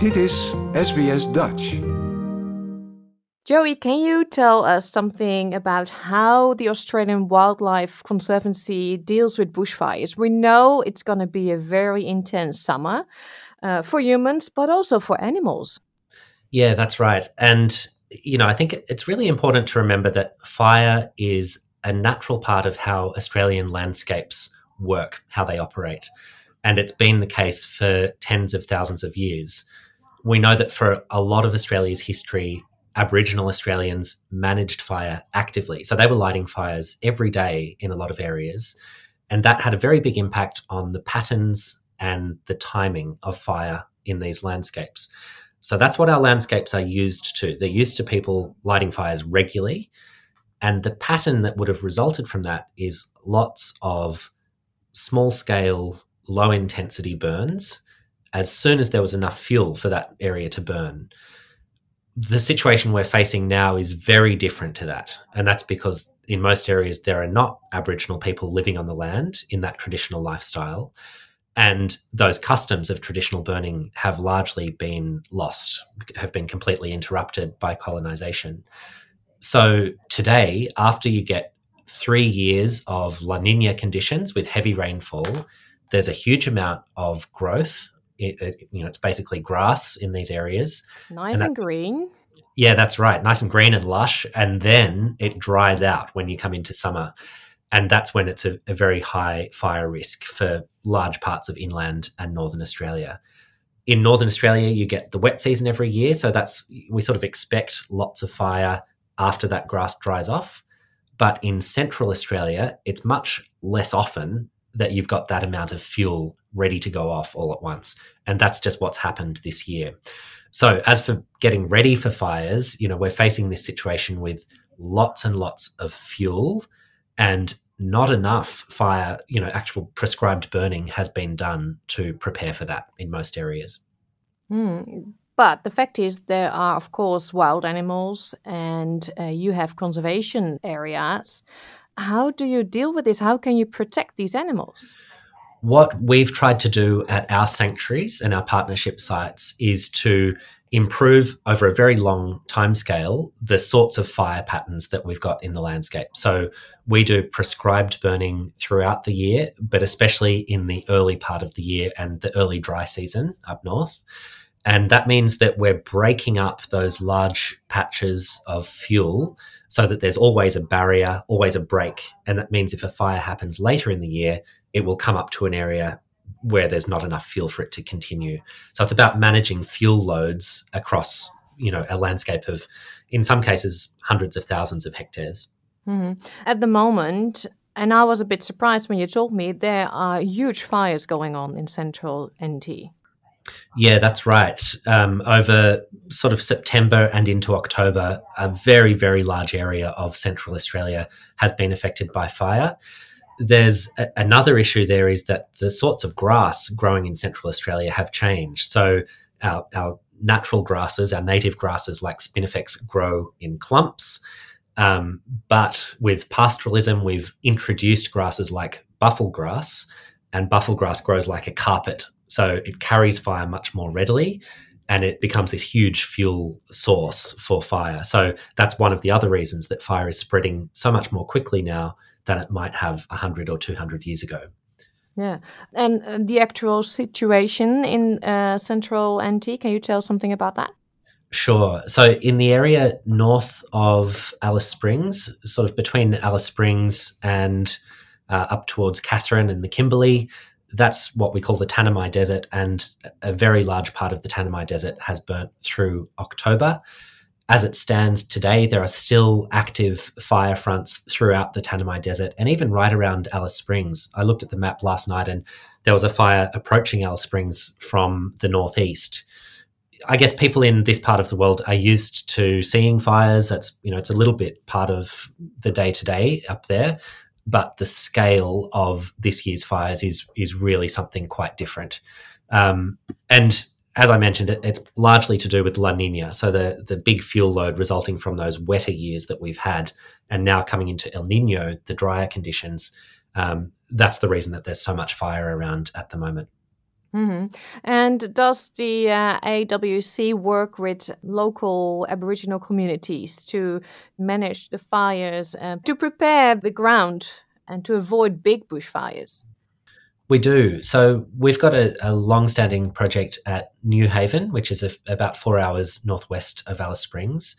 Dit is SBS Dutch. Joey, can you tell us something about how the Australian Wildlife Conservancy deals with bushfires? We know it's going to be a very intense summer uh, for humans, but also for animals. Yeah, that's right. And, you know, I think it's really important to remember that fire is a natural part of how Australian landscapes work, how they operate. And it's been the case for tens of thousands of years. We know that for a lot of Australia's history, Aboriginal Australians managed fire actively. So they were lighting fires every day in a lot of areas. And that had a very big impact on the patterns and the timing of fire in these landscapes. So that's what our landscapes are used to. They're used to people lighting fires regularly. And the pattern that would have resulted from that is lots of small scale, low intensity burns as soon as there was enough fuel for that area to burn the situation we're facing now is very different to that. And that's because in most areas there are not Aboriginal people living on the land in that traditional lifestyle. And those customs of traditional burning have largely been lost, have been completely interrupted by colonization. So today, after you get three years of La Nina conditions with heavy rainfall, there's a huge amount of growth it, it, you know, it's basically grass in these areas. Nice and, that, and green. Yeah, that's right. Nice and green and lush. And then it dries out when you come into summer. And that's when it's a, a very high fire risk for large parts of inland and northern Australia. In northern Australia, you get the wet season every year. So that's, we sort of expect lots of fire after that grass dries off. But in central Australia, it's much less often that you've got that amount of fuel ready to go off all at once. And that's just what's happened this year. So, as for getting ready for fires, you know, we're facing this situation with lots and lots of fuel and not enough fire, you know, actual prescribed burning has been done to prepare for that in most areas. Mm. But the fact is, there are, of course, wild animals and uh, you have conservation areas. How do you deal with this? How can you protect these animals? What we've tried to do at our sanctuaries and our partnership sites is to improve over a very long time scale the sorts of fire patterns that we've got in the landscape. So we do prescribed burning throughout the year, but especially in the early part of the year and the early dry season up north. And that means that we're breaking up those large patches of fuel so that there's always a barrier, always a break. And that means if a fire happens later in the year, it will come up to an area where there's not enough fuel for it to continue. So it's about managing fuel loads across, you know, a landscape of, in some cases, hundreds of thousands of hectares. Mm-hmm. At the moment, and I was a bit surprised when you told me there are huge fires going on in central NT. Yeah, that's right. Um, over sort of September and into October, a very, very large area of central Australia has been affected by fire. There's a- another issue there is that the sorts of grass growing in central Australia have changed. So, our, our natural grasses, our native grasses like spinifex, grow in clumps. Um, but with pastoralism, we've introduced grasses like buffel grass, and buffel grass grows like a carpet so it carries fire much more readily and it becomes this huge fuel source for fire. So that's one of the other reasons that fire is spreading so much more quickly now than it might have 100 or 200 years ago. Yeah. And uh, the actual situation in uh, central NT, can you tell something about that? Sure. So, in the area north of Alice Springs, sort of between Alice Springs and uh, up towards Katherine and the Kimberley, that's what we call the Tanami Desert, and a very large part of the Tanami Desert has burnt through October. As it stands today, there are still active fire fronts throughout the Tanami Desert and even right around Alice Springs. I looked at the map last night and there was a fire approaching Alice Springs from the northeast. I guess people in this part of the world are used to seeing fires. That's, you know, it's a little bit part of the day to day up there but the scale of this year's fires is is really something quite different. Um, and as I mentioned, it, it's largely to do with La Nina, so the the big fuel load resulting from those wetter years that we've had, and now coming into El Nino, the drier conditions. Um, that's the reason that there's so much fire around at the moment. Mm-hmm. And does the uh, AWC work with local Aboriginal communities to manage the fires, uh, to prepare the ground and to avoid big bushfires? We do. So we've got a, a long-standing project at New Haven, which is a, about four hours northwest of Alice Springs.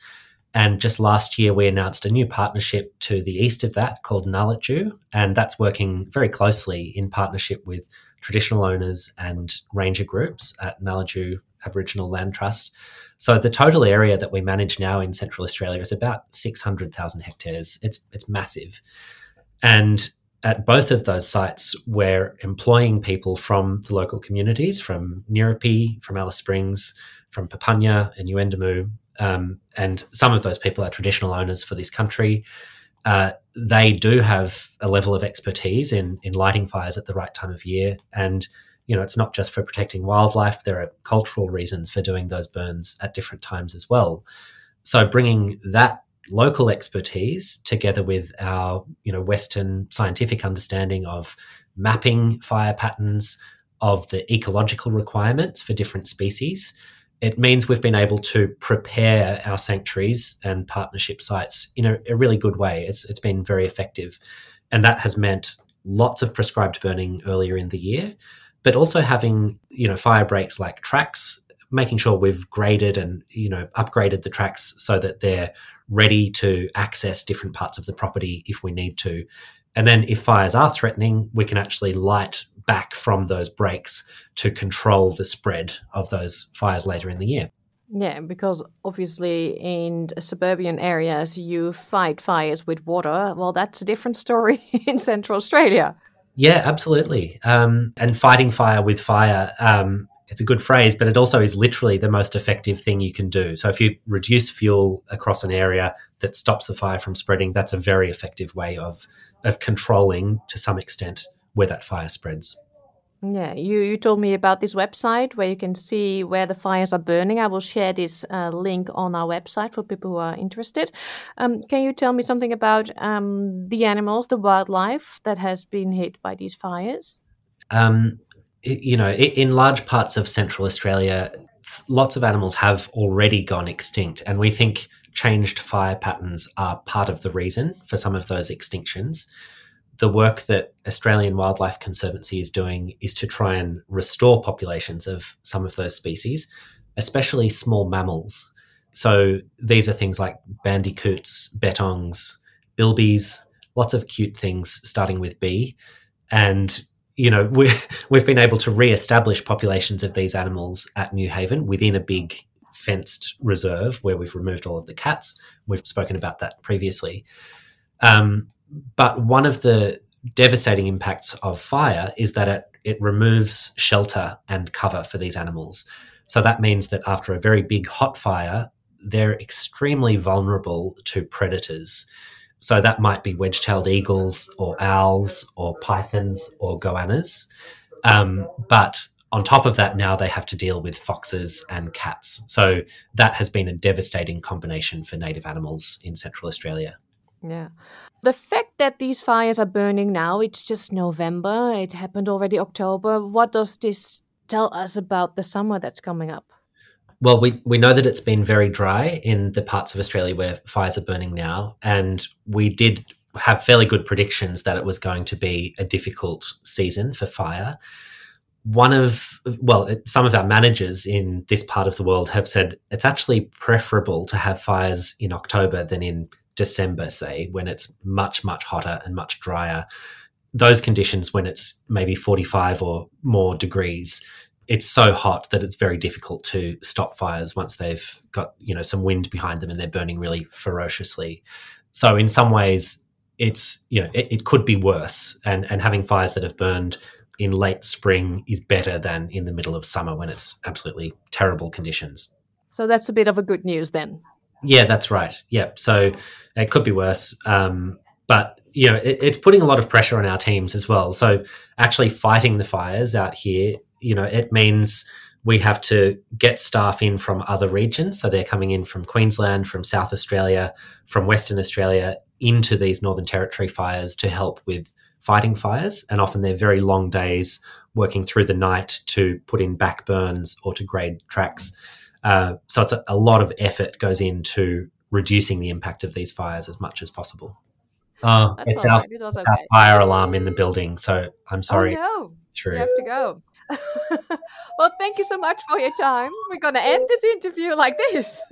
And just last year, we announced a new partnership to the east of that called Ngalurrtju. And that's working very closely in partnership with traditional owners and ranger groups at Ngalurrtju Aboriginal Land Trust. So the total area that we manage now in Central Australia is about 600,000 hectares. It's, it's massive. And at both of those sites, we're employing people from the local communities, from Nyirripi, from Alice Springs, from Papunya and Yuendumu. Um, and some of those people are traditional owners for this country. Uh, they do have a level of expertise in, in lighting fires at the right time of year. And, you know, it's not just for protecting wildlife, there are cultural reasons for doing those burns at different times as well. So bringing that local expertise together with our you know western scientific understanding of mapping fire patterns of the ecological requirements for different species. It means we've been able to prepare our sanctuaries and partnership sites in a, a really good way. It's it's been very effective. And that has meant lots of prescribed burning earlier in the year but also having you know fire breaks like tracks making sure we've graded and you know upgraded the tracks so that they're ready to access different parts of the property if we need to. And then if fires are threatening, we can actually light back from those breaks to control the spread of those fires later in the year. Yeah, because obviously in suburban areas you fight fires with water. Well, that's a different story in Central Australia. Yeah, absolutely. Um, and fighting fire with fire um, it's a good phrase, but it also is literally the most effective thing you can do. So if you reduce fuel across an area that stops the fire from spreading, that's a very effective way of of controlling to some extent where that fire spreads. Yeah, you, you told me about this website where you can see where the fires are burning. I will share this uh, link on our website for people who are interested. Um, can you tell me something about um, the animals, the wildlife that has been hit by these fires? Um, you know, in large parts of Central Australia, lots of animals have already gone extinct, and we think changed fire patterns are part of the reason for some of those extinctions. The work that Australian Wildlife Conservancy is doing is to try and restore populations of some of those species, especially small mammals. So these are things like bandicoots, bettongs, bilbies, lots of cute things starting with B. And you know, we, we've been able to re-establish populations of these animals at New Haven within a big fenced reserve where we've removed all of the cats. We've spoken about that previously. Um, but one of the devastating impacts of fire is that it, it removes shelter and cover for these animals. So that means that after a very big hot fire, they're extremely vulnerable to predators. So that might be wedge-tailed eagles or owls or pythons or goannas. Um, but on top of that, now they have to deal with foxes and cats. So that has been a devastating combination for native animals in Central Australia. Yeah. The fact that these fires are burning now, it's just November, it happened already October. What does this tell us about the summer that's coming up? Well, we, we know that it's been very dry in the parts of Australia where fires are burning now. And we did have fairly good predictions that it was going to be a difficult season for fire. One of, well, some of our managers in this part of the world have said it's actually preferable to have fires in October than in December, say, when it's much, much hotter and much drier. Those conditions, when it's maybe 45 or more degrees, it's so hot that it's very difficult to stop fires once they've got you know some wind behind them and they're burning really ferociously. So in some ways, it's you know it, it could be worse, and and having fires that have burned in late spring is better than in the middle of summer when it's absolutely terrible conditions. So that's a bit of a good news then. Yeah, that's right. Yeah, so it could be worse, um, but you know it, it's putting a lot of pressure on our teams as well. So actually fighting the fires out here you know, it means we have to get staff in from other regions. So they're coming in from Queensland, from South Australia, from Western Australia into these Northern Territory fires to help with fighting fires. And often they're very long days working through the night to put in back burns or to grade tracks. Uh, so it's a, a, lot of effort goes into reducing the impact of these fires as much as possible. Oh, it's, our, right. it it's okay. our, fire alarm in the building, so I'm oh, sorry. Oh, no. Through. You have to go. well, thank you so much for your time. We're going to end this interview like this.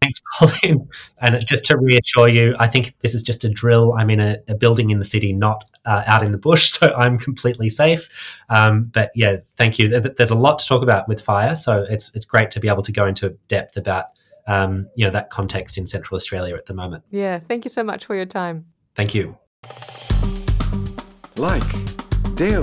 Thanks, Pauline. And just to reassure you, I think this is just a drill. I'm in a, a building in the city, not uh, out in the bush, so I'm completely safe. Um, but yeah, thank you. There's a lot to talk about with fire, so it's it's great to be able to go into depth about um, you know that context in Central Australia at the moment. Yeah, thank you so much for your time. Thank you. Like, deel,